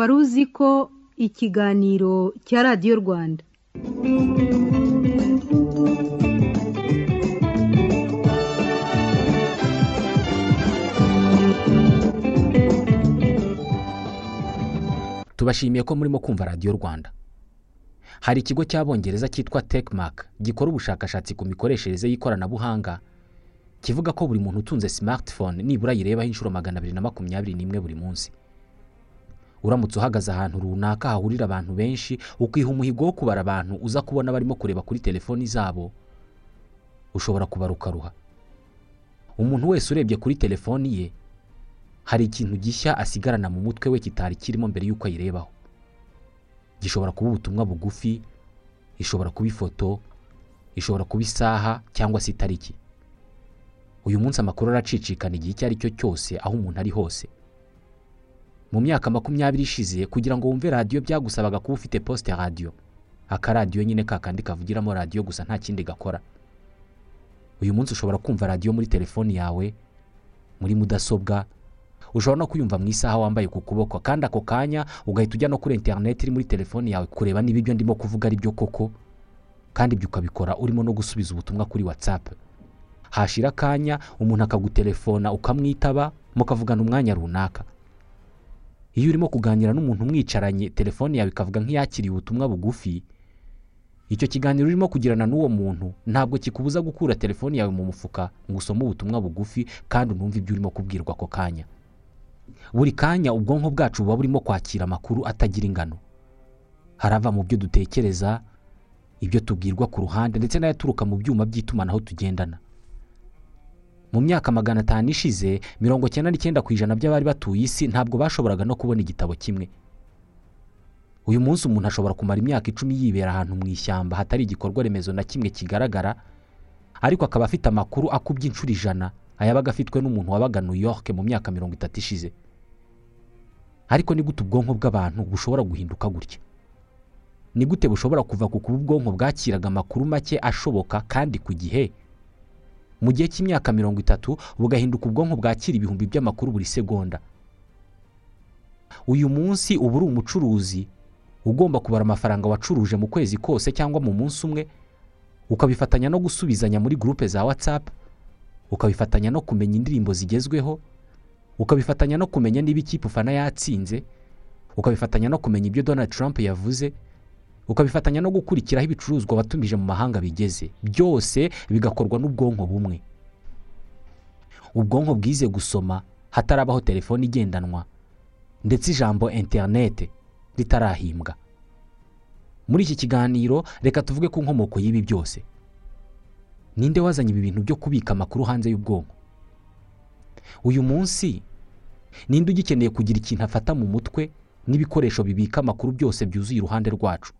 wari uzi ko ikiganiro cya radiyo rwanda. Tubashimiye ko murimo kumva radiyo rwanda. Hari ikigo cy'abongereza cyitwa tekimaka gikora ubushakashatsi ku mikoreshereze y'ikoranabuhanga kivuga ko buri muntu utunze simatifone nibura yirebaho inshuro magana abiri na makumyabiri n'imwe buri munsi. Uramutse uhagaze ahantu runaka hahurira abantu benshi ukiha umuhigo wo kubara abantu uza kubona barimo kureba kuri telefoni zabo ushobora kubara ukaruha umuntu wese urebye kuri telefoni ye hari ikintu gishya asigarana mu mutwe we kitari kirimo mbere y'uko ayirebaho. Gishobora kuba ubutumwa bugufi ishobora kuba ifoto ishobora kuba isaha cyangwa se itariki. Uyu munsi amakuru aracicikana igihe icyo ari cyo cyose aho umuntu ari hose. Mu myaka makumyabiri ishize kugira ngo wumve radiyo byagusabaga kuba ufite posite radiyo akaradiyo nyine kakandi kavugiramo radiyo gusa nta kindi gakora. Uyu munsi ushobora kumva radiyo muri telefoni yawe muri mudasobwa ushobora no kuyumva mu isaha wambaye ku kuboko. Kandi ako kanya ugahita ujya no kuri interineti iri muri telefoni yawe kureba niba ibyo ndimo kuvuga ari byo koko kandi ibyo ukabikora urimo no gusubiza ubutumwa kuri watsapu hashira akanya umuntu akagutelefona ukamwitaba mukavugana umwanya runaka. Iyo urimo kuganira n'umuntu mwicaranye telefone yawe ikavuga nk'iyakiriye ubutumwa bugufi icyo kiganiro urimo kugirana n'uwo muntu ntabwo kikubuza gukura telefone yawe mu mufuka ngo usome ubutumwa bugufi kandi unumve ibyo urimo kubwirwa ako kanya. Buri kanya ubwonko bwacu buba burimo kwakira amakuru atagira ingano. Harava mu byo dutekereza ibyo tubwirwa ku ruhande ndetse n'ayaturuka mu byuma by'itumanaho tugendana. Mu myaka magana atanu ishize mirongo icyenda n'icyenda ku ijana by'abari batuye isi ntabwo bashoboraga no kubona igitabo kimwe. Uyu munsi umuntu ashobora kumara imyaka icumi yibera ahantu mu ishyamba hatari igikorwa remezo na kimwe kigaragara ariko akaba afite amakuru akubye inshuro ijana. Ayabaga afitwe n'umuntu wabaga New York mu myaka mirongo itatu ishize. Ariko ni gute ubwonko bw'abantu bushobora guhinduka gutya? Ni gute bushobora kuva ku kuba ubwonko bwakiraga amakuru make ashoboka kandi ku gihe? Mu gihe cy'imyaka mirongo itatu bugahinduka ubwonko bwakira ibihumbi by'amakuru buri segonda. Uyu munsi uba uri umucuruzi ugomba kubara amafaranga wacuruje mu kwezi kose cyangwa mu munsi umwe ukabifatanya no gusubizanya muri gurupe za watsapu ukabifatanya no kumenya indirimbo zigezweho ukabifatanya no kumenya niba ikipe ufana yatsinze ukabifatanya no kumenya ibyo donald trump yavuze ukabifatanya no gukurikiraho ibicuruzwa watumije mu mahanga bigeze. Byose bigakorwa n'ubwonko bumwe. Ubwonko bwize gusoma hatarabaho telefone igendanwa ndetse ijambo interinete ritarahimbwa. Muri iki kiganiro reka tuvuge ku nkomoko y'ibi byose. Ninde wazanye ibi bintu byo kubika amakuru hanze y'ubwonko? Uyu munsi ninde ugikeneye kugira ikintu afata mu mutwe n'ibikoresho bibika amakuru byose byuzuye iruhande rwacu?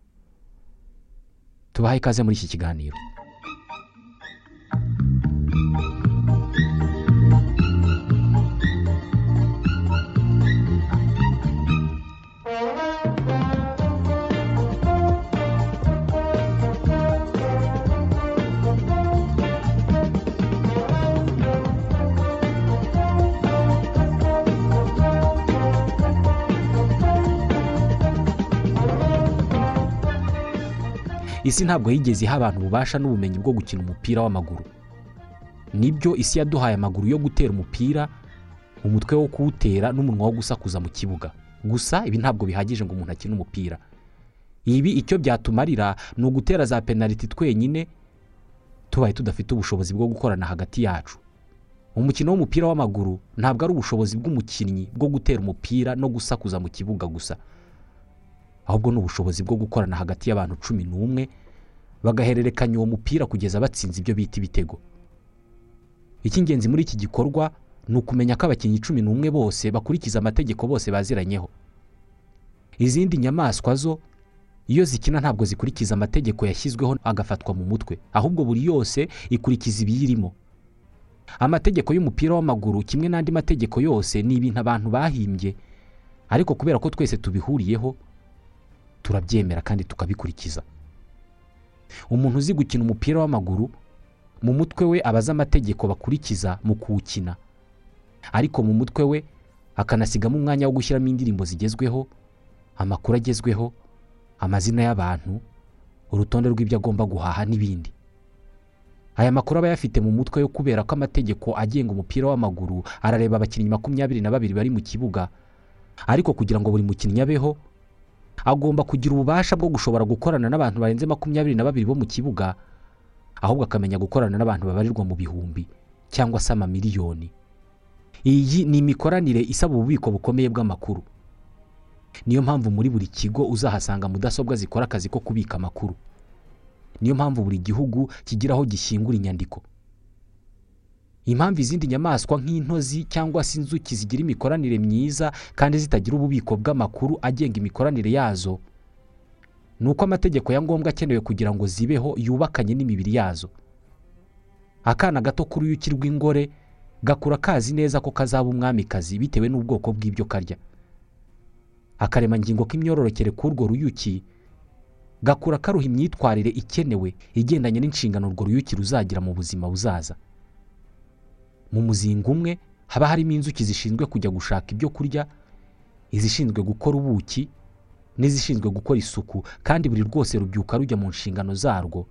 Tubahe ikaze muri iki kiganiro. Isi ntabwo yigeze iha abantu ububasha n'ubumenyi bwo gukina umupira w'amaguru. Nibyo isi yaduhaye amaguru yo gutera umupira umutwe wo kuwutera n'umunwa wo gusakuza mu kibuga. Gusa ibi ntabwo bihagije ngo umuntu akine umupira. Ibi icyo byatumarira ni ugutera za penaliti twenyine tubaye tudafite ubushobozi bwo gukorana hagati yacu. Umukino w'umupira w'amaguru ntabwo ari ubushobozi bw'umukinnyi bwo gutera umupira no gusakuza mu kibuga gusa. Ahubwo ni ubushobozi bwo gukorana hagati y'abantu cumi n'umwe bagahererekanya uwo mupira kugeza batsinze ibyo bita ibitego. Icy'ingenzi muri iki gikorwa ni ukumenya ko abakinnyi cumi n'umwe bose bakurikiza amategeko bose baziranyeho. Izindi nyamaswa zo iyo zikina ntabwo zikurikiza amategeko yashyizweho agafatwa mu mutwe ahubwo buri yose ikurikiza ibiyirimo. Amategeko y'umupira w'amaguru kimwe n'andi mategeko yose ni ibintu abantu bahimbye ariko kubera ko twese tubihuriyeho turabyemera kandi tukabikurikiza. Umuntu uzi gukina umupira w'amaguru mu mutwe we aba azi amategeko bakurikiza mu kuwukina. Ariko mu mutwe we akanasigamo umwanya wo gushyiramo indirimbo zigezweho amakuru agezweho amazina y'abantu urutonde rw'ibyo agomba guhaha n'ibindi. Aya makuru aba ayafite mu mutwe yo kubera ko amategeko agenga umupira w'amaguru arareba abakinnyi makumyabiri na babiri bari mu kibuga ariko kugira ngo buri mukinnyi abeho agomba kugira ububasha bwo gushobora gukorana n'abantu barenze makumyabiri na babiri bo mu kibuga ahubwo akamenya gukorana n'abantu babarirwa mu bihumbi cyangwa se amamiliyoni. Iyi ni imikoranire isaba ububiko bukomeye bw'amakuru. Niyo mpamvu muri buri kigo uzahasanga mudasobwa zikora akazi ko kubika amakuru. Niyo mpamvu buri gihugu kigira aho gishyingura inyandiko. Impamvu izindi nyamaswa nk'intozi cyangwa se inzuki zigira imikoranire myiza kandi zitagira ububiko bw'amakuru agenga imikoranire yazo ni uko amategeko ya ngombwa akenewe kugira ngo zibeho yubakanye n'imibiri yazo. Akana gato k'uruyuki rw'ingore gakura kazi neza ko kazaba umwamikazi bitewe n'ubwoko bw'ibyo karya. Akaremangingo k'imyororokere k'urwo ruyuki gakura karuha imyitwarire ikenewe igendanye n'inshingano urwo ruyuki ruzagira mu buzima buzaza. Mu muzinga umwe haba harimo inzuki zishinzwe kujya gushaka ibyo kurya izishinzwe gukora ubuki n'izishinzwe gukora isuku kandi buri rwose rubyuka rujya mu nshingano zarwo.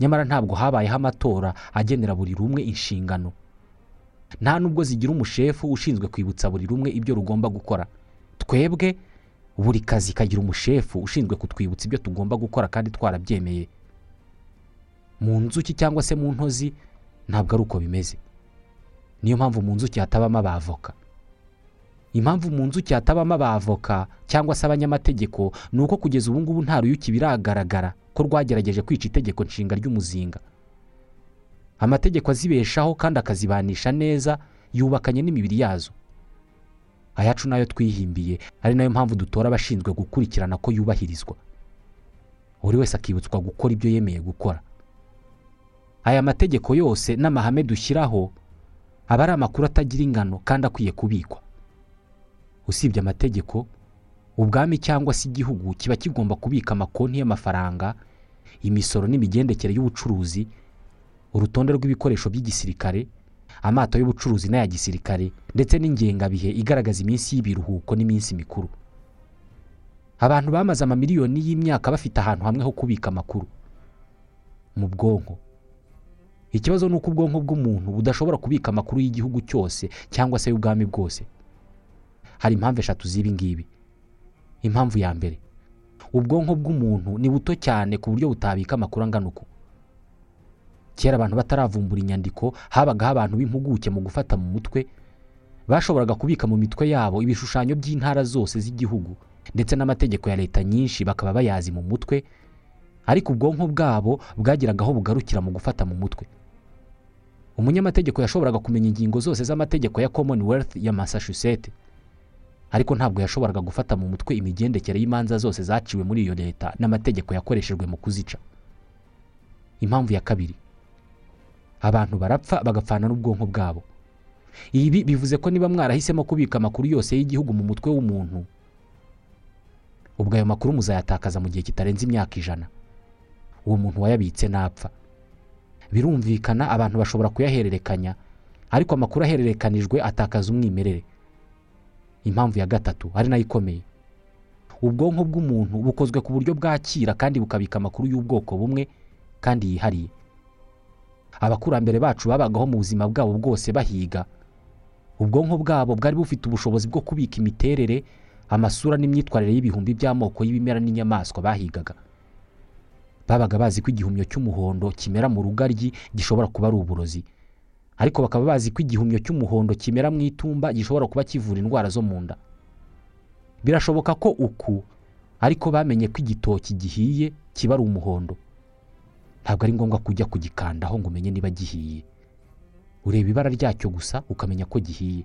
Nyamara ntabwo habayeho amatora agenera buri rumwe inshingano. Nta nubwo zigira umushefu ushinzwe kwibutsa buri rumwe ibyo rugomba gukora. Twebwe buri kazi kagira umushefu ushinzwe kutwibutsa ibyo tugomba gukora kandi twarabyemeye. Mu nzuki cyangwa se mu ntozi ntabwo ari uko bimeze. Niyo mpamvu mu nzuki hatabamo abavoka. Impamvu mu nzuki hatabamo abavoka cyangwa se abanyamategeko ni uko kugeza ubu ngubu nta ruyuki biragaragara ko rwagerageje kwica itegeko nshinga ry'umuzinga. Amategeko azibeshaho kandi akazibanisha neza yubakanye n'imibiri yazo. Ayacu na yo twihimbiye ari na yo mpamvu dutora abashinzwe gukurikirana ko yubahirizwa. Buri wese akibutswa gukora ibyo yemeye gukora. Aya mategeko yose n'amahame dushyiraho aba ari amakuru atagira ingano kandi akwiye kubikwa. Usibye amategeko ubwami cyangwa se igihugu kiba kigomba kubika amakonti y'amafaranga imisoro n'imigendekere y'ubucuruzi urutonde rw'ibikoresho by'igisirikare amato y'ubucuruzi n'aya gisirikare ndetse n'ingengabihe igaragaza iminsi y'ibiruhuko n'iminsi mikuru. Abantu bamaze amamiliyoni y'imyaka bafite ahantu hamwe ho kubika amakuru. Mu bwonko ikibazo ni uko ubwonko bw'umuntu budashobora kubika amakuru y'igihugu cyose cyangwa se y'ubwami bwose. Hari impamvu eshatu z'ibi ngibi. Impamvu ya mbere ubwonko bw'umuntu ni buto cyane ku buryo butabika amakuru angana uku kera abantu bataravumbura inyandiko habagaho abantu b'impuguke mu gufata mu mutwe bashoboraga kubika mu mitwe yabo ibishushanyo by'intara zose z'igihugu ndetse n'amategeko ya leta nyinshi bakaba bayazi mu mutwe ariko ubwonko bwabo bwagiraga aho bugarukira mu gufata mu mutwe. Umunyamategeko yashoboraga kumenya ingingo zose z'amategeko ya commonwealth ya massachusetts. Ariko ntabwo yashoboraga gufata mu mutwe imigendekere y'imanza zose zaciwe muri iyo leta n'amategeko yakoreshejwe mu kuzica. Impamvu ya kabiri abantu barapfa bagapfana n'ubwonko bwabo. Ibi bivuze ko niba mwarahisemo kubika amakuru yose y'igihugu mu mutwe w'umuntu ubwo ayo makuru muzayatakaza mu gihe kitarenze imyaka ijana. Uwo muntu wayabitse napfa. Birumvikana abantu bashobora kuyahererekanya ariko amakuru ahererekanijwe atakaza umwimerere. Impamvu ya gatatu ari na yo ikomeye. Ubwonko bw'umuntu bukozwe ku buryo bwakira kandi bukabika amakuru y'ubwoko bumwe kandi yihariye. Abakurambere bacu babagaho mu buzima bwabo bwose bahiga. Ubwonko bwabo bwari bufite ubushobozi bwo kubika imiterere amasura n'imyitwarire y'ibihumbi by'amoko y'ibimera n'inyamaswa bahigaga. Babaga bazi ko igihumyo cy'umuhondo kimera mu rugaryi gishobora kuba ari uburozi. Ariko bakaba bazi ko igihumyo cy'umuhondo kimera mu itumba gishobora kuba kivura indwara zo mu nda. Birashoboka ko uku ariko bamenye ko igitoki gihiye kiba ari umuhondo. Ntabwo ari ngombwa kujya kugikandaho ngo umenye niba gihiye. Ureba ibara ryacyo gusa ukamenya ko gihiye.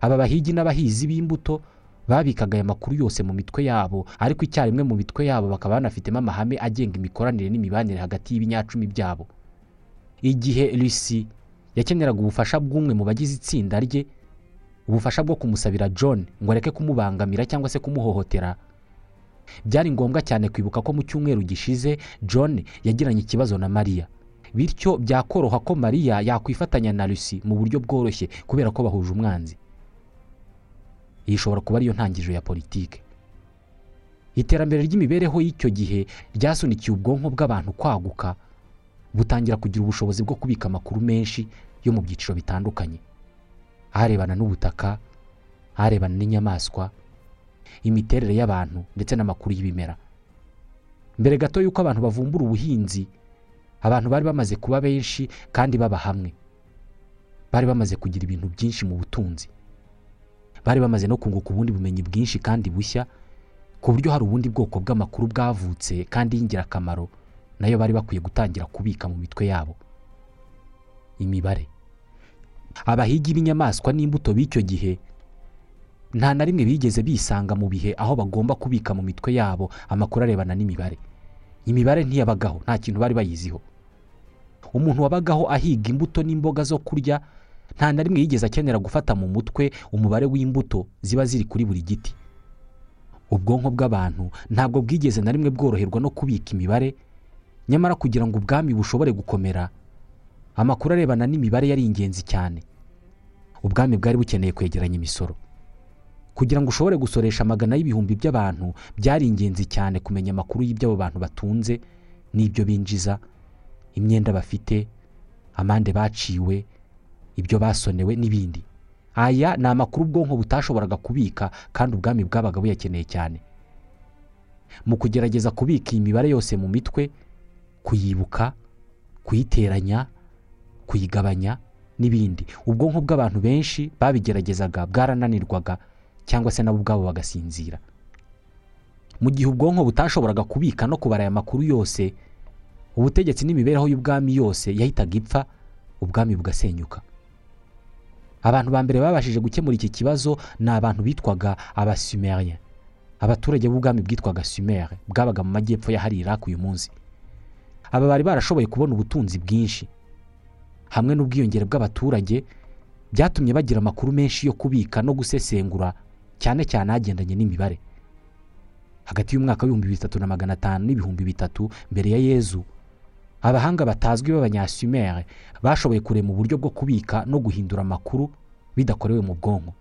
Aba bahigi n'abahizi b'imbuto babikaga aya makuru yose mu mitwe yabo ariko icyarimwe mu mitwe yabo bakaba banafitemo amahame agenga imikoranire n'imibanire hagati y'ibinyacumi byabo. Igihe Lucy yakeneraga ubufasha bw'umwe mu bagize itsinda rye ubufasha bwo kumusabira john ngo areke kumubangamira cyangwa se kumuhohotera. Byari ngombwa cyane kwibuka ko mu cyumweru gishize john yagiranye ikibazo na mariya bityo byakoroha ko mariya yakwifatanya na Lucy mu buryo bworoshye kubera ko bahuje umwanzi. Iyi ishobora kuba ariyo ntangiriro ya politiki iterambere ry'imibereho y'icyo gihe ryasunikiye ubwonko bw'abantu kwaguka butangira kugira ubushobozi bwo kubika amakuru menshi yo mu byiciro bitandukanye. Arebana n'ubutaka arebana n'inyamaswa imiterere y'abantu ndetse n'amakuru y'ibimera. Mbere gato y'uko abantu bavumbura ubuhinzi abantu bari bamaze kuba benshi kandi baba hamwe. Bari bamaze kugira ibintu byinshi mu butunzi. Bari bamaze no kunguka ubundi bumenyi bwinshi kandi bushya ku buryo hari ubundi bwoko bw'amakuru bwavutse kandi y'ingirakamaro na yo bari bakwiye gutangira kubika mu mitwe yabo. Imibare. Abahigi b'inyamaswa n'imbuto b'icyo gihe nta na rimwe bigeze bisanga mu bihe aho bagomba kubika mu mitwe yabo amakuru arebana n'imibare. Imibare ntiyabagaho nta kintu bari bayiziho. Umuntu wabagaho ahiga imbuto n'imboga zo kurya nta na rimwe yigeze akenera gufata mu mutwe umubare w'imbuto ziba ziri kuri buri giti. Ubwonko bw'abantu ntabwo bwigeze na rimwe bworoherwa no kubika imibare nyamara kugira ngo ubwami bushobore gukomera amakuru arebana n'imibare yari ingenzi cyane. Ubwami bwari bukeneye kwegeranya imisoro. Kugira ngo ushobore gusoresha amagana y'ibihumbi by'abantu byari ingenzi cyane kumenya amakuru y'ibyo bantu batunze n'ibyo binjiza imyenda bafite amande baciwe ibyo basonewe n'ibindi. Aya ni amakuru ubwonko butashoboraga kubika kandi ubwami bwabaga buyakeneye cyane. Mu kugerageza kubika iyi mibare yose mu mitwe kuyibuka kuyiteranya kuyigabanya n'ibindi. Ubwonko bw'abantu benshi babigeragezaga bwarananirwaga cyangwa se nabo ubwabo bagasinzira. Mu gihe ubwonko butashoboraga kubika no kubara aya makuru yose ubutegetsi n'imibereho y'ubwami yose yahitaga ipfa ubwami bugasenyuka. Abantu ba mbere babashije gukemura iki kibazo ni abantu bitwaga abasumerien abaturage b'ubwami bwitwaga sumere bwabaga mu majyepfo ya hari iraki uyu munsi. Aba bari barashoboye kubona ubutunzi bwinshi. Hamwe n'ubwiyongere bw'abaturage byatumye bagira amakuru menshi yo kubika no gusesengura cyane cyane agendanye n'imibare. Hagati y'umwaka w'ibihumbi bitatu na magana atanu n'ibihumbi bitatu mbere ya yezu abahanga batazwi b'abanyasumere bashoboye kurema uburyo bwo kubika no guhindura amakuru bidakorewe mu bwonko.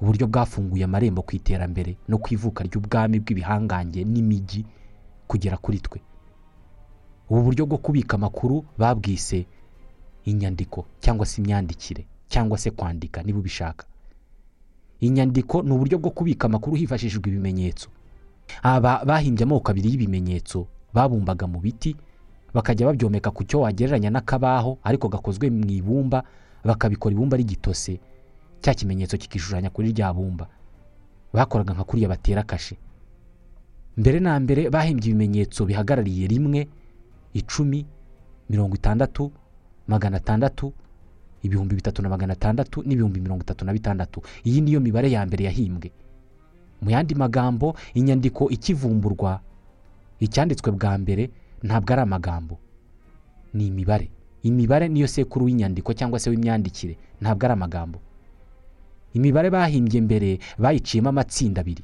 Uburyo bwafunguye amarembo ku iterambere no ku ivuka ry'ubwami bw'ibihangange n'imijyi kugera kuri twe. Ubu buryo bwo kubika amakuru babwise inyandiko cyangwa se imyandikire cyangwa se kwandika niba ubishaka. Inyandiko ni uburyo bwo kubika amakuru hifashishijwe ibimenyetso. Aba bahimbye amoko abiri y'ibimenyetso babumbaga mu biti bakajya babyomeka ku cyo wagereranya n'akabaho ariko gakozwe mu ibumba bakabikora ibumba rigitose cya kimenyetso kikishushanya kuri rya bumba. Bakoraga nka kuriya batera kashe. Mbere na mbere bahimbye ibimenyetso bihagarariye rimwe icumi mirongo itandatu magana atandatu ibihumbi bitatu na magana atandatu n'ibihumbi mirongo itatu na bitandatu. Iyi niyo mibare ya mbere yahimbwe. Mu yandi magambo inyandiko ikivumburwa icyanditswe bwa mbere ntabwo ari amagambo ni imibare. Imibare niyo sekuru w'inyandiko cyangwa se w'imyandikire. Ntabwo ari amagambo. Imibare bahimbye mbere bayiciyemo amatsinda abiri.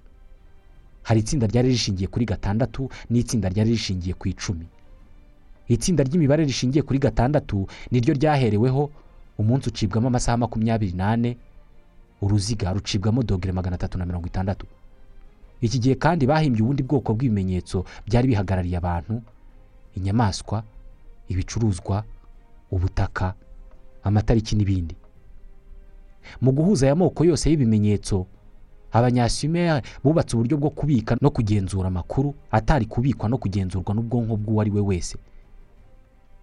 Hari itsinda ryari rishingiye kuri gatandatu n'itsinda ryari rishingiye ku icumi. Itsinda ry'imibare rishingiye kuri gatandatu niryo ryahereweho umunsi ucibwamo amasaha makumyabiri n'ane uruziga rucibwamo dogere magana atatu na mirongo itandatu. Iki gihe kandi bahimbye ubundi bwoko bw'ibimenyetso byari bihagarariye abantu inyamaswa ibicuruzwa ubutaka amatariki n'ibindi. Mu guhuza aya moko yose y'ibimenyetso abanyasumere bubatse uburyo bwo kubika no kugenzura amakuru atari kubikwa no kugenzurwa n'ubwonko bw'uwo ari we wese.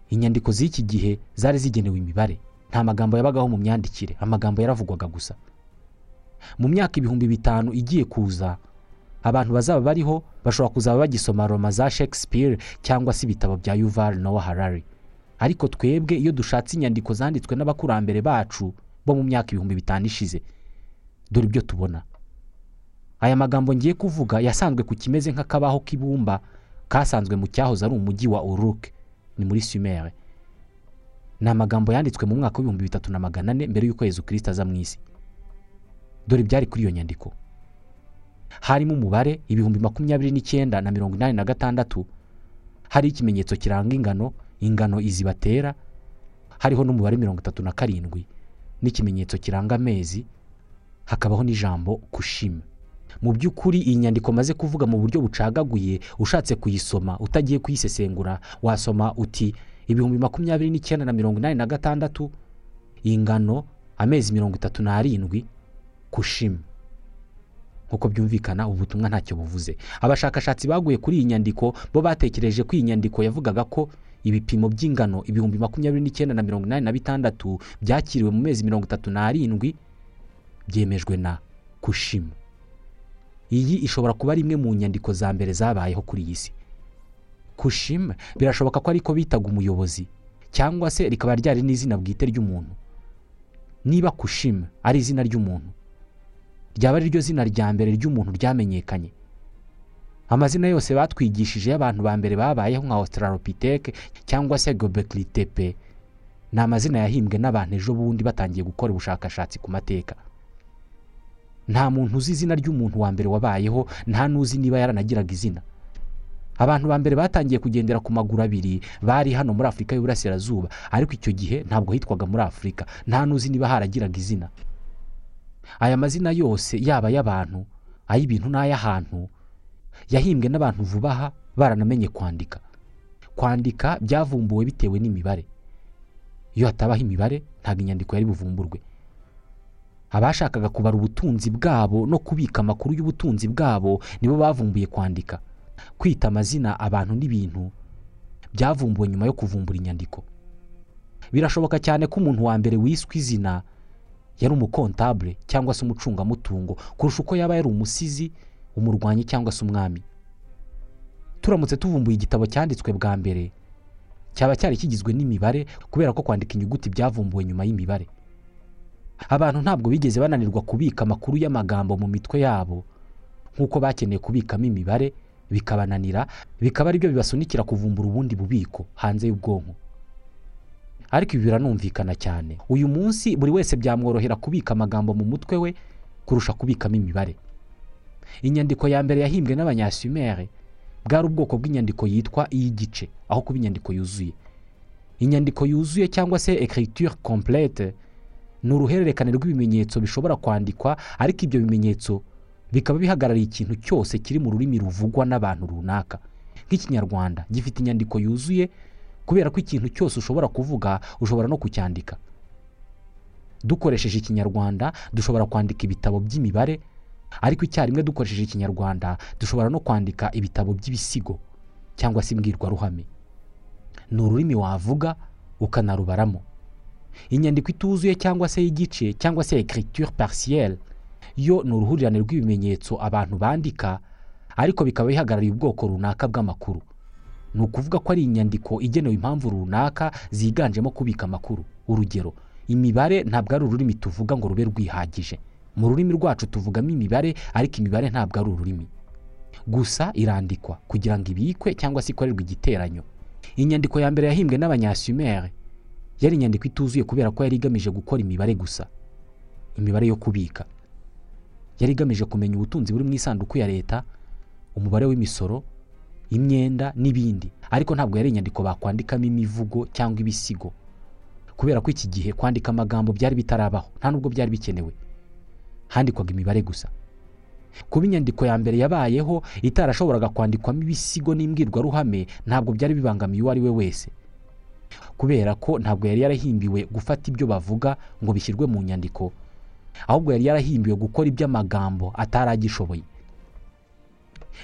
Inyandiko z'iki gihe zari zigenewe imibare. Nta magambo yabagaho mu myandikire amagambo yaravugwaga gusa. Mu myaka ibihumbi bitanu igiye kuza abantu bazaba bariho bashobora kuzaba bagisoma roma za shakespeare cyangwa se ibitabo bya yuval nowa harari. Ariko twebwe iyo dushatse inyandiko zanditswe n'abakurambere bacu bo mu myaka ibihumbi bitanu ishize dore ibyo tubona. Aya magambo ngiye kuvuga yasanzwe ku kimeze nk'akabaho k'ibumba kasanzwe mu cyahoze ari umujyi wa uruke ni muri sumere ni amagambo yanditswe mu mwaka w'ibihumbi bitatu na magana ane mbere y'uko Yezu kirisita aza mu isi. Dore ibyari kuri iyo nyandiko. Harimo umubare ibihumbi makumyabiri n'icyenda na mirongo inani na gatandatu. Hari ikimenyetso kiranga ingano ingano izi batera hariho n'umubare mirongo itatu na karindwi. N'ikimenyetso kiranga amezi. Hakabaho n'ijambo kushima. Mu by'ukuri iyi nyandiko maze kuvuga mu buryo bucagaguye ushatse kuyisoma utagiye kuyisesengura wasoma uti ibihumbi makumyabiri n'icyenda na mirongo inani na gatandatu. Ingano amezi mirongo itatu n'arindwi kushima. Nk'uko byumvikana ubu butumwa ntacyo buvuze. Abashakashatsi baguye kuri iyi nyandiko bo batekereje ko iyi nyandiko yavugaga ko ibipimo by'ingano ibihumbi makumyabiri n'icyenda na mirongo inani na bitandatu byakiriwe mu mezi mirongo itatu n'arindwi byemejwe na kushima iyi ishobora kuba ari imwe mu nyandiko za mbere zabayeho kuri iyi si. Kushima birashoboka ko ariko bitaga umuyobozi cyangwa se rikaba ryari n'izina bwite ry'umuntu. Niba kushima ari izina ry'umuntu ryaba ari ryo zina rya mbere ry'umuntu ryamenyekanye. Amazina yose batwigishije y'abantu ba mbere babayeho nka australopithèque cyangwa se gobekli tepe ni amazina yahimbwe n'abantu ejo bundi batangiye gukora ubushakashatsi ku mateka. Nta muntu uzi izina ry'umuntu wa mbere wabayeho nta n'uzi niba yaranagiraga izina. Abantu ba mbere batangiye kugendera ku maguru abiri bari hano muri afurika y'uburasirazuba ariko icyo gihe ntabwo hitwaga muri afurika nta n'uzi niba haragiraga izina. Aya mazina yose yaba ay'abantu ay'ibintu n'ay'ahantu yahimbwe n'abantu vuba aha baranamenye kwandika. Kwandika byavumbuwe bitewe n'imibare. Iyo hatabaho imibare ntabwo inyandiko yari buvumburwe. Abashakaga kubara ubutunzi bwabo no kubika amakuru y'ubutunzi bwabo nibo bavumbuye kwandika. Kwita amazina abantu n'ibintu byavumbuwe nyuma yo kuvumbura inyandiko. Birashoboka cyane ko umuntu wa mbere wiswe izina yari umukontabule cyangwa se umucungamutungo kurusha uko yaba yari umusizi umurwanyi cyangwa se umwami. Turamutse tuvumbuye igitabo cyanditswe bwa mbere. Cyaba cyari kigizwe n'imibare kubera ko kwandika inyuguti byavumbuwe nyuma y'imibare. Abantu ntabwo bigeze bananirwa kubika amakuru y'amagambo mu mitwe yabo. Nk'uko bakeneye kubikamo imibare bikabananira bikaba ari byo bibasunikira kuvumbura ubundi bubiko hanze y'ubwonko. Ariko ibi biranumvikana cyane. Uyu munsi buri wese byamworohera kubika amagambo mu mutwe we kurusha kubikamo imibare. Inyandiko ya mbere yahimbwe n'abanyasumere bwari ubwoko bw'inyandiko yitwa iy'igice aho kuba inyandiko yuzuye. Inyandiko yuzuye cyangwa se écriture complète ni uruhererekane rw'ibimenyetso bishobora kwandikwa ariko ibyo bimenyetso bikaba bihagarariye ikintu cyose kiri mu rurimi ruvugwa n'abantu runaka. Nk'ikinyarwanda gifite inyandiko yuzuye kubera ko ikintu cyose ushobora kuvuga ushobora no kucyandika. Dukoresheje ikinyarwanda dushobora kwandika ibitabo by'imibare ariko icyarimwe dukoresheje ikinyarwanda dushobora no kwandika ibitabo by'ibisigo cyangwa se imbwirwaruhame. Ni ururimi wavuga ukanarubaramo. Inyandiko ituzuye cyangwa se y'igice cyangwa se écriture partielle yo ni uruhurirane rw'ibimenyetso abantu bandika ariko bikaba bihagarariye ubwoko runaka bw'amakuru. Ni ukuvuga ko ari inyandiko igenewe impamvu runaka ziganjemo kubika amakuru. Urugero imibare ntabwo ari ururimi tuvuga ngo rube rwihagije. Mu rurimi rwacu tuvugamo imibare ariko imibare ntabwo ari ururimi. Gusa irandikwa kugira ngo ibikwe cyangwa se ikorerwe igiteranyo. Inyandiko ya mbere yahimbwe n'abanyasumere. Yari inyandiko ituzuye kubera ko yari igamije gukora imibare gusa. Imibare yo kubika. Yari igamije kumenya ubutunzi buri mu isanduku ya leta umubare w'imisoro imyenda n'ibindi. Ariko ntabwo yari inyandiko bakwandikamo imivugo cyangwa ibisigo. Kubera ko iki gihe kwandika amagambo byari bitarabaho nta nubwo byari bikenewe. Handikwaga imibare gusa. Kuba inyandiko ya mbere yabayeho itarashoboraga kwandikwamo ibisigo n'imbwirwaruhame ntabwo byari bibangamiye uwo ari we wese. Kubera ko ntabwo yari yarahimbiwe gufata ibyo bavuga ngo bishyirwe mu nyandiko ahubwo yari yarahimbiwe gukora iby'amagambo atari agishoboye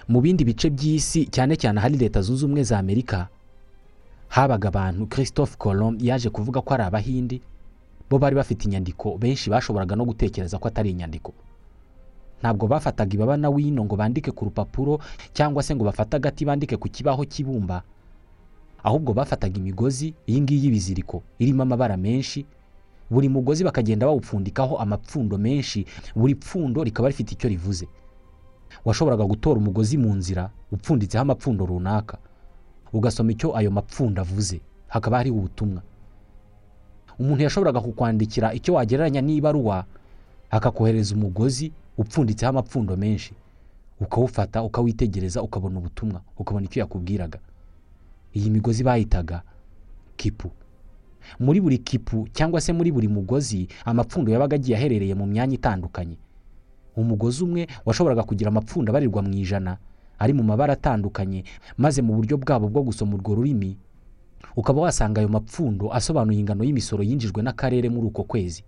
mu bindi bice by'isi cyane cyane ahari leta zunze ubumwe za amerika. Habaga abantu christophe colomb yaje kuvuga ko ari abahindi bo bari bafite inyandiko benshi bashoboraga no gutekereza ko atari inyandiko. Ntabwo bafataga ibaba na wino ngo bandike ku rupapuro cyangwa se ngo bafate agati bandike ku kibaho cy'ibumba ahubwo bafataga imigozi iyi ngiyi y'ibiziriko irimo amabara menshi. Buri mugozi bakagenda bawupfundikaho amapfundo menshi buri pfundo rikaba rifite icyo rivuze. Washoboraga gutora umugozi mu nzira upfunditseho amapfundo runaka. Ugasoma icyo ayo mapfundo avuze. Hakaba hariho ubutumwa. Umuntu yashoboraga kukwandikira icyo wagereranya n'ibaruwa akakohereza umugozi upfunditseho amapfundo menshi. Ukawufata ukawitegereza ukabona ubutumwa ukabona icyo yakubwiraga. Iyi migozi bayitaga kipu. Muri buri kipu cyangwa se muri buri mugozi amapfundo yabaga agiye aherereye mu myanya itandukanye. Umugozi umwe washoboraga kugira amapfundo abarirwa mu ijana ari mu mabara atandukanye maze mu buryo bwabo bwo gusoma urwo rurimi ukaba wasanga ayo mapfundo asobanuye ingano y'imisoro yinjijwe n'akarere muri uko kwezi.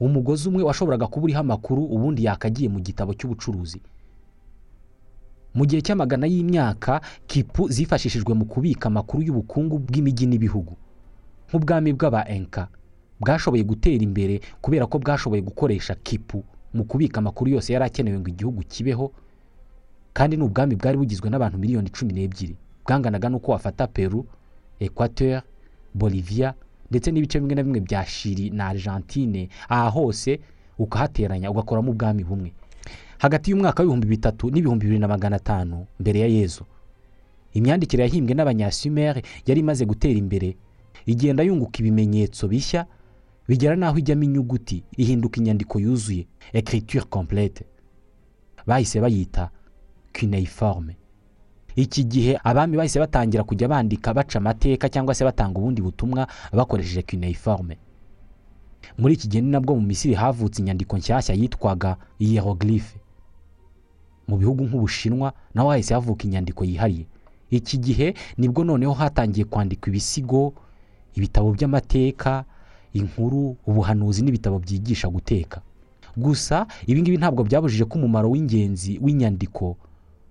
Umugozi umwe washoboraga kuba uriho amakuru ubundi yakagiye mu gitabo cy'ubucuruzi. Mu gihe cy'amagana y'imyaka kipu zifashishijwe mu kubika amakuru y'ubukungu bw'imijyi n'ibihugu. Nk'ubwami bw'aba enka bwashoboye gutera imbere kubera ko bwashoboye gukoresha kipu. Mu kubika amakuru yose yari akenewe ngo igihugu kibeho kandi ni ubwami bwari bugizwe n'abantu miliyoni cumi n'ebyiri. Bwanganaga n'uko wafata peru equateur bolivia ndetse n'ibice bimwe na bimwe bya shiri na argentine aha hose ukahateranya ugakoramo ubwami bumwe. Hagati y'umwaka w'ibihumbi bitatu n'ibihumbi bibiri na magana atanu mbere ya yezu imyandikire yahimbwe n'abanyasumeri yari imaze gutera imbere igenda yunguka ibimenyetso bishya bigera n'aho ijyamo inyuguti ihinduka inyandiko yuzuye écriture complète. Bahise bayita cuneiforme. Iki gihe abami bahise batangira kujya bandika baca amateka cyangwa se batanga ubundi butumwa bakoresheje cuneiforme. Muri iki gihe ni nabwo mu misiri havutse inyandiko nshyashya yitwaga hieroglyphe mu bihugu nk'ubushinwa naho hahise havuka inyandiko yihariye. Iki gihe ni bwo noneho hatangiye kwandikwa ibisigo ibitabo by'amateka inkuru ubuhanuzi n'ibitabo byigisha guteka. Gusa ibi ngibi ntabwo byabujije ko umumaro w'ingenzi w'inyandiko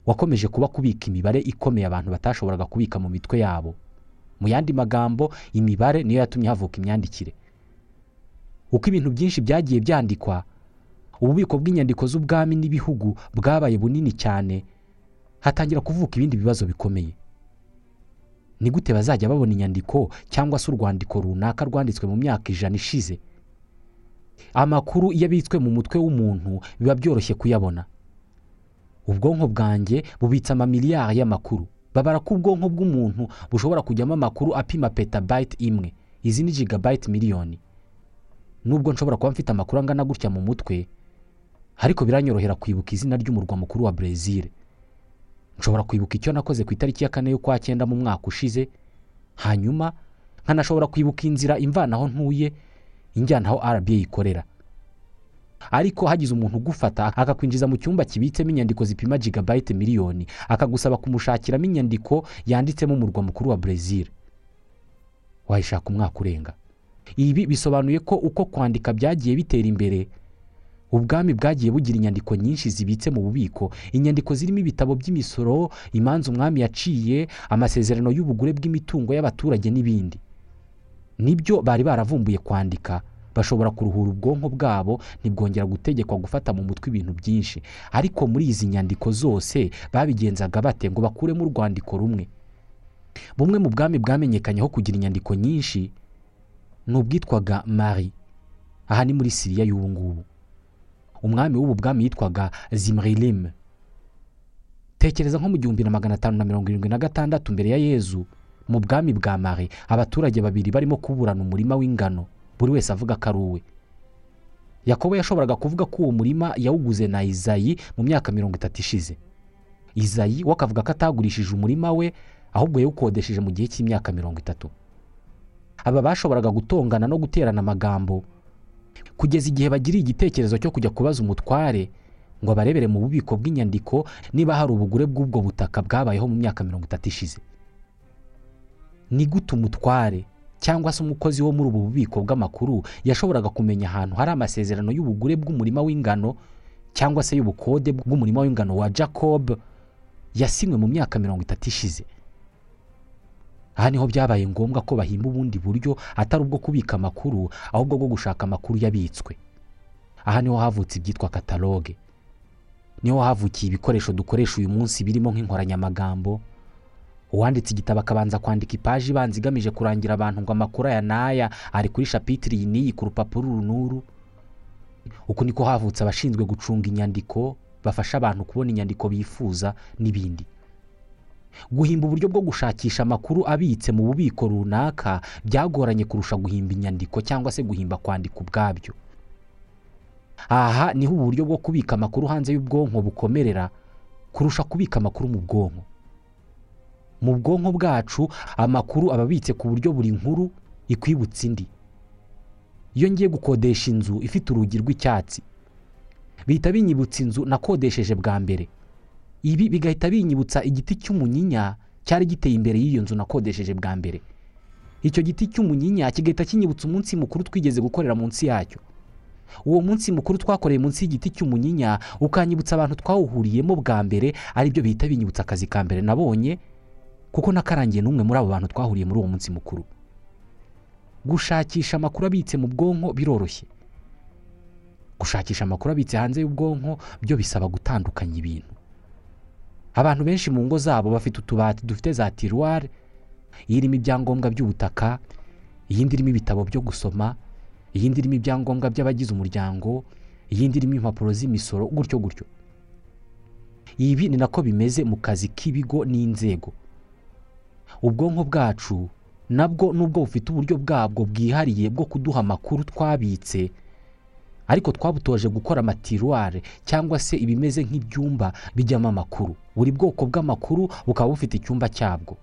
wakomeje kuba kubika imibare ikomeye abantu batashoboraga kubika mu mitwe yabo. Mu yandi magambo imibare niyo yatumye havuka imyandikire. Uko ibintu byinshi byagiye byandikwa ububiko bw'inyandiko z'ubwami n'ibihugu bwabaye bunini cyane hatangira kuvuka ibindi bibazo bikomeye. Ni gute bazajya babona inyandiko cyangwa se urwandiko runaka rwanditswe mu myaka ijana ishize? Amakuru iyo abitswe mu mutwe w'umuntu biba byoroshye kuyabona. Ubwonko bwanjye bubitse amamiliyari y'amakuru. Babara ko ubwonko bw'umuntu bushobora kujyamo amakuru apima petabayiti imwe. Izi ni jigabayiti miliyoni. Nubwo nshobora kuba mfite amakuru angana gutya mu mutwe ariko biranyorohera kwibuka izina ry'umurwa mukuru wa brezil nshobora kwibuka icyo nakoze ku itariki ya kane y'ukwa cyenda mu mwaka ushize. Hanyuma nkanashobora kwibuka inzira imvana aho ntuye injyana aho rba ikorera. Ariko hagize umuntu ugufata akakwinjiza mu cyumba kibitsemo inyandiko zipima jigabayiti miliyoni akagusaba kumushakiramo inyandiko yanditsemo umurwa mukuru wa brezil wayishaka umwaka urenga. Ibi bisobanuye ko uko kwandika byagiye bitera imbere ubwami bwagiye bugira inyandiko nyinshi zibitse mu bubiko. Inyandiko zirimo ibitabo by'imisoro imanza umwami yaciye amasezerano y'ubugure bw'imitungo y'abaturage n'ibindi. Nibyo bari baravumbuye kwandika. Bashobora kuruhura ubwonko bwabo ntibwongera gutegekwa gufata mu mutwe ibintu byinshi. Ariko muri izi nyandiko zose babigenzaga bate ngo bakuremo urwandiko rumwe? Bumwe mu bwami bwamenyekanyeho kugira inyandiko nyinshi ni ubwitwaga mari aha ni muri siriya y'ubu ngubu. Umwami w'ubu bwami yitwaga zimrilim. Tekereza nko mu gihumbi na magana atanu na mirongo irindwi na gatandatu mbere ya yezu mu bwami bwa mari abaturage babiri barimo kuburana umurima w'ingano. Buri wese avuga ko ari uwe. Yakobo yashoboraga kuvuga ko uwo murima yawuguze na izayi mu myaka mirongo itatu ishize. Izayi we akavuga ko atagurishije umurima we ahubwo yawukodesheje mu gihe cy'imyaka mirongo itatu. Aba bashoboraga gutongana no guterana amagambo. Kugeza igihe bagiriye igitekerezo cyo kujya kubaza umutware ngo abarebere mu bubiko bw'inyandiko niba hari ubugure bw'ubwo butaka bwabayeho mu myaka mirongo itatu ishize. Ni gute umutware cyangwa se umukozi wo muri ubu bubiko bw'amakuru yashoboraga kumenya ahantu hari amasezerano y'ubugure bw'umurima w'ingano cyangwa se y'ubukode bw'umurima w'ingano wa jacob yasinywe mu myaka mirongo itatu ishize? Aha ni ho byabaye ngombwa ko bahimba ubundi buryo atari ubwo kubika amakuru ahubwo bwo gushaka amakuru yabitswe. Aha ni ho havutse ibyitwa kataloge ni ho havukiye ibikoresho dukoresha uyu munsi birimo nk'inkoranyamagambo uwanditse igitabo akabanza kwandika ipaji ibanza igamije kurangira abantu ngo amakuru aya n'aya ari kuri shapitiri iyi n'iyi ku rupapuro uru n'uru. Uku niko havutse abashinzwe gucunga inyandiko bafasha abantu kubona inyandiko bifuza n'ibindi. Guhimba uburyo bwo gushakisha amakuru abitse mu bubiko runaka byagoranye kurusha guhimba inyandiko cyangwa se guhimba kwandika ubwabyo. Aha ni ho uburyo bwo kubika amakuru hanze y'ubwonko bukomerera kurusha kubika amakuru mu bwonko. Mu bwonko bwacu amakuru aba abitse ku buryo buri nkuru ikwibutsa indi. Iyo ngiye gukodesha inzu ifite urugi rw'icyatsi bihita binyibutsa inzu nakodesheje bwa mbere. Ibi bigahita binyibutsa igiti cy'umunyinya cyari giteye imbere y'iyo nzu nakodesheje bwa mbere. Icyo giti cy'umunyinya kigahita kinyibutsa umunsi mukuru twigeze gukorera munsi yacyo. Uwo munsi mukuru twakoreye munsi y'igiti cy'umunyinya ukanyibutsa abantu twawuhuriyemo bwa mbere ari byo bihita binyibutsa akazi ka mbere nabonye kuko nakarangiye n'umwe muri abo bantu twahuriye muri uwo munsi mukuru. Gushakisha amakuru abitse mu bwonko biroroshye. Gushakisha amakuru abitse hanze y'ubwonko byo bisaba gutandukanya ibintu. Abantu benshi mu ngo zabo bafite utubati dufite za tiruwari irimo ibyangombwa by'ubutaka iyindi irimo ibitabo byo gusoma iyindi irimo ibyangombwa by'abagize umuryango iyindi irimo impapuro z'imisoro gutyo gutyo. Ibi ni nako bimeze mu kazi k'ibigo n'inzego. Ubwonko bwacu nabwo nubwo bufite uburyo bwabwo bwihariye bwo kuduha amakuru twabitse ariko twabutoje gukora amatiruware cyangwa se ibimeze nk'ibyumba bijyamo amakuru. Buri bwoko bw'amakuru bukaba bufite icyumba cyabwo.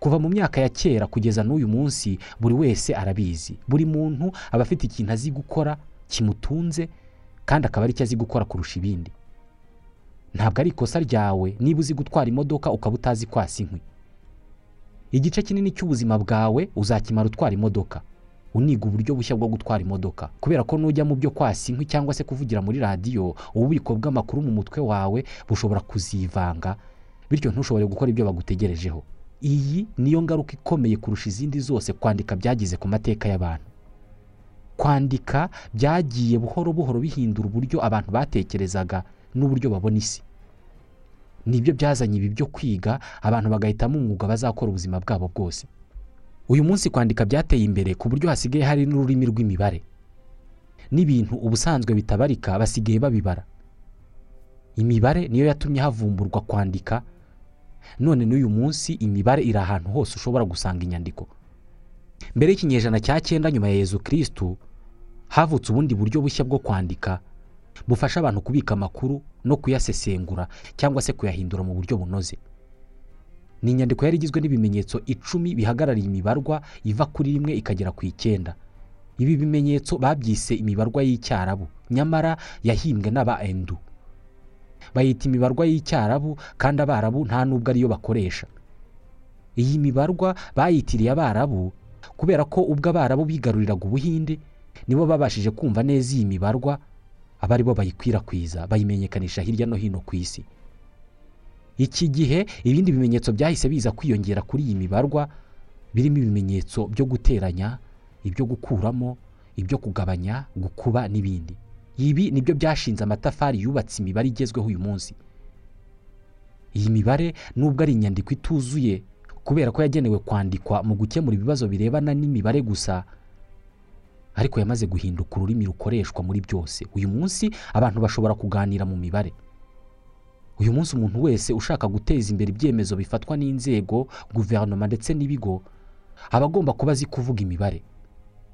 Kuva mu myaka ya kera kugeza n'uyu munsi buri wese arabizi. Buri muntu aba afite ikintu azi gukora kimutunze kandi akaba ari cyo azi gukora kurusha ibindi. Ntabwo ari ikosa ryawe. Niba uzi gutwara imodoka ukaba utazi kwasa inkwi igice kinini cy'ubuzima bwawe uzakimara utwara imodoka. Uniga uburyo bushya bwo gutwara imodoka. Kubera ko nujya mu byo kwasa inkwi cyangwa se kuvugira muri radiyo ububiko bw'amakuru mu mutwe wawe bushobora kuzivanga bityo ntushobore gukora ibyo bagutegerejeho. Iyi niyo ngaruka ikomeye kurusha izindi zose kwandika byagize ku mateka y'abantu. Kwandika byagiye buhoro buhoro bihindura uburyo abantu batekerezaga n'uburyo babona isi. Nibyo byazanye ibi byo kwiga abantu bagahitamo umwuga bazakora ubuzima bwabo bwose. Uyu munsi kwandika byateye imbere ku buryo hasigaye hari n'ururimi rw'imibare. N'ibintu ubusanzwe bitabarika basigaye babibara. Imibare niyo yatumye havumburwa kwandika. None n'uyu munsi imibare iri ahantu hose ushobora gusanga inyandiko. Mbere y'ikinyejana cya cyenda nyuma ya yezu kirisitu havutse ubundi buryo bushya bwo kwandika bufasha abantu kubika amakuru no kuyasesengura cyangwa se kuyahindura mu buryo bunoze. Ni inyandiko yari igizwe n'ibimenyetso icumi bihagarariye imibarwa iva kuri rimwe ikagera ku icyenda. Ibi bimenyetso babyise imibarwa y'icyarabu. Nyamara yahimbwe n'aba endu bayita imibarwa y'icyarabu kandi abarabu nta n'ubwo ariyo bakoresha. Iyi mibarwa bayitiriye abarabu kubera ko ubwo abarabu bigaruriraga ubuhinde nibo babashije kumva neza iyi mibarwa aba ari bo bayikwirakwiza bayimenyekanisha hirya no hino ku isi. Iki gihe ibindi bimenyetso byahise biza kwiyongera kuri iyi mibarwa birimo ibimenyetso byo guteranya ibyo gukuramo ibyo kugabanya gukuba n'ibindi. Ibi ni byo byashinze amatafari yubatse imibare igezweho uyu munsi. Iyi mibare nubwo ari inyandiko ituzuye kubera ko yagenewe kwandikwa mu gukemura ibibazo birebana n'imibare gusa ariko yamaze guhinduka ururimi rukoreshwa muri byose. Uyu munsi abantu bashobora kuganira mu mibare. Uyu munsi umuntu wese ushaka guteza imbere ibyemezo bifatwa n'inzego guverinoma ndetse n'ibigo aba agomba kuba azi kuvuga imibare.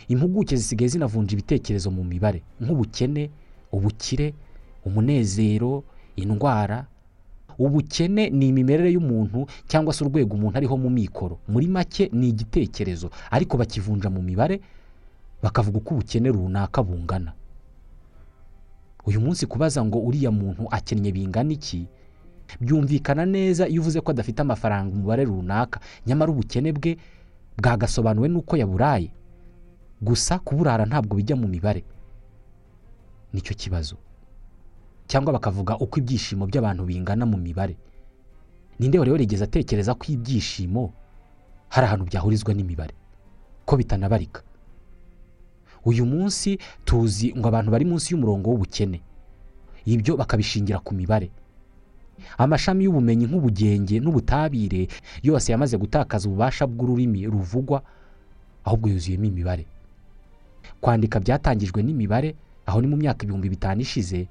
Impuguke zisigaye zinavunja ibitekerezo mu mibare. Nk'ubukene ubukire umunezero indwara. Ubukene ni imimerere y'umuntu cyangwa se urwego umuntu ariho mu mikoro. Muri make ni igitekerezo. Ariko bakivunja mu mibare bakavuga uko ubukene runaka bungana. Uyu munsi kubaza ngo uriya muntu akennye bingana iki byumvikana neza iyo uvuze ko adafite amafaranga umubare runaka nyamara ubukene bwe bwagasobanuwe n'uko yaburaye. Gusa kuburara ntabwo bijya mu mibare. Nicyo kibazo. Cyangwa bakavuga uko ibyishimo by'abantu bingana mu mibare. Ninde wari warigeze atekereza ko ibyishimo hari ahantu byahurizwa n'imibare? Ko bitanabarika? Uyu munsi tuzi ngo abantu bari munsi y'umurongo w'ubukene. Ibyo bakabishingira ku mibare. Amashami y'ubumenyi nk'ubugenge n'ubutabire yose yamaze gutakaza ububasha bw'ururimi ruvugwa ahubwo yuzuyemo imibare. Kwandika byatangijwe n'imibare aho ni mu myaka ibihumbi bitanu ishize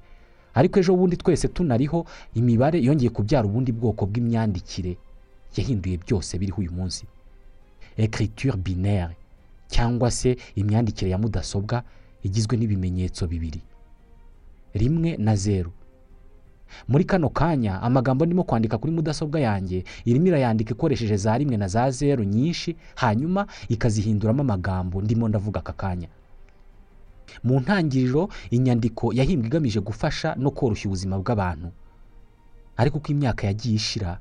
ariko ejo bundi twese tunariho imibare yongeye kubyara ubundi bwoko bw'imyandikire yahinduye byose biriho uyu munsi. Ekiriture binere cyangwa se imyandikire ya mudasobwa igizwe n'ibimenyetso bibiri. Rimwe na zeru muri kano kanya amagambo ndimo kwandika kuri mudasobwa yanjye irimo irayandika ikoresheje za rimwe na za zeru nyinshi hanyuma ikazihinduramo amagambo. Ndimo ndavuga aka kanya. Mu ntangiriro inyandiko yahimbwe igamije gufasha no koroshya ubuzima bw'abantu. Ariko uko imyaka yagiye ishira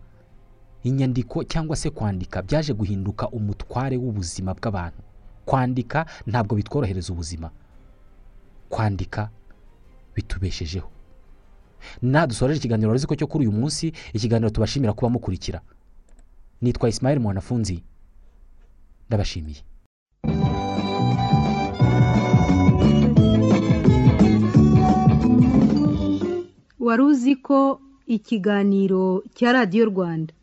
inyandiko cyangwa se kwandika byaje guhinduka umutware w'ubuzima bw'abantu. Kwandika ntabwo bitworohereza ubuzima. Kwandika bitubeshejeho. Dusoreje ikiganiro uretse ko cyo kuri uyu munsi ikiganiro tubashimira kuba mukurikira. Nitwa Ismail mwanafunzi. Ndabashimiye. Wari uzi ko ikiganiro cya radiyo rwanda?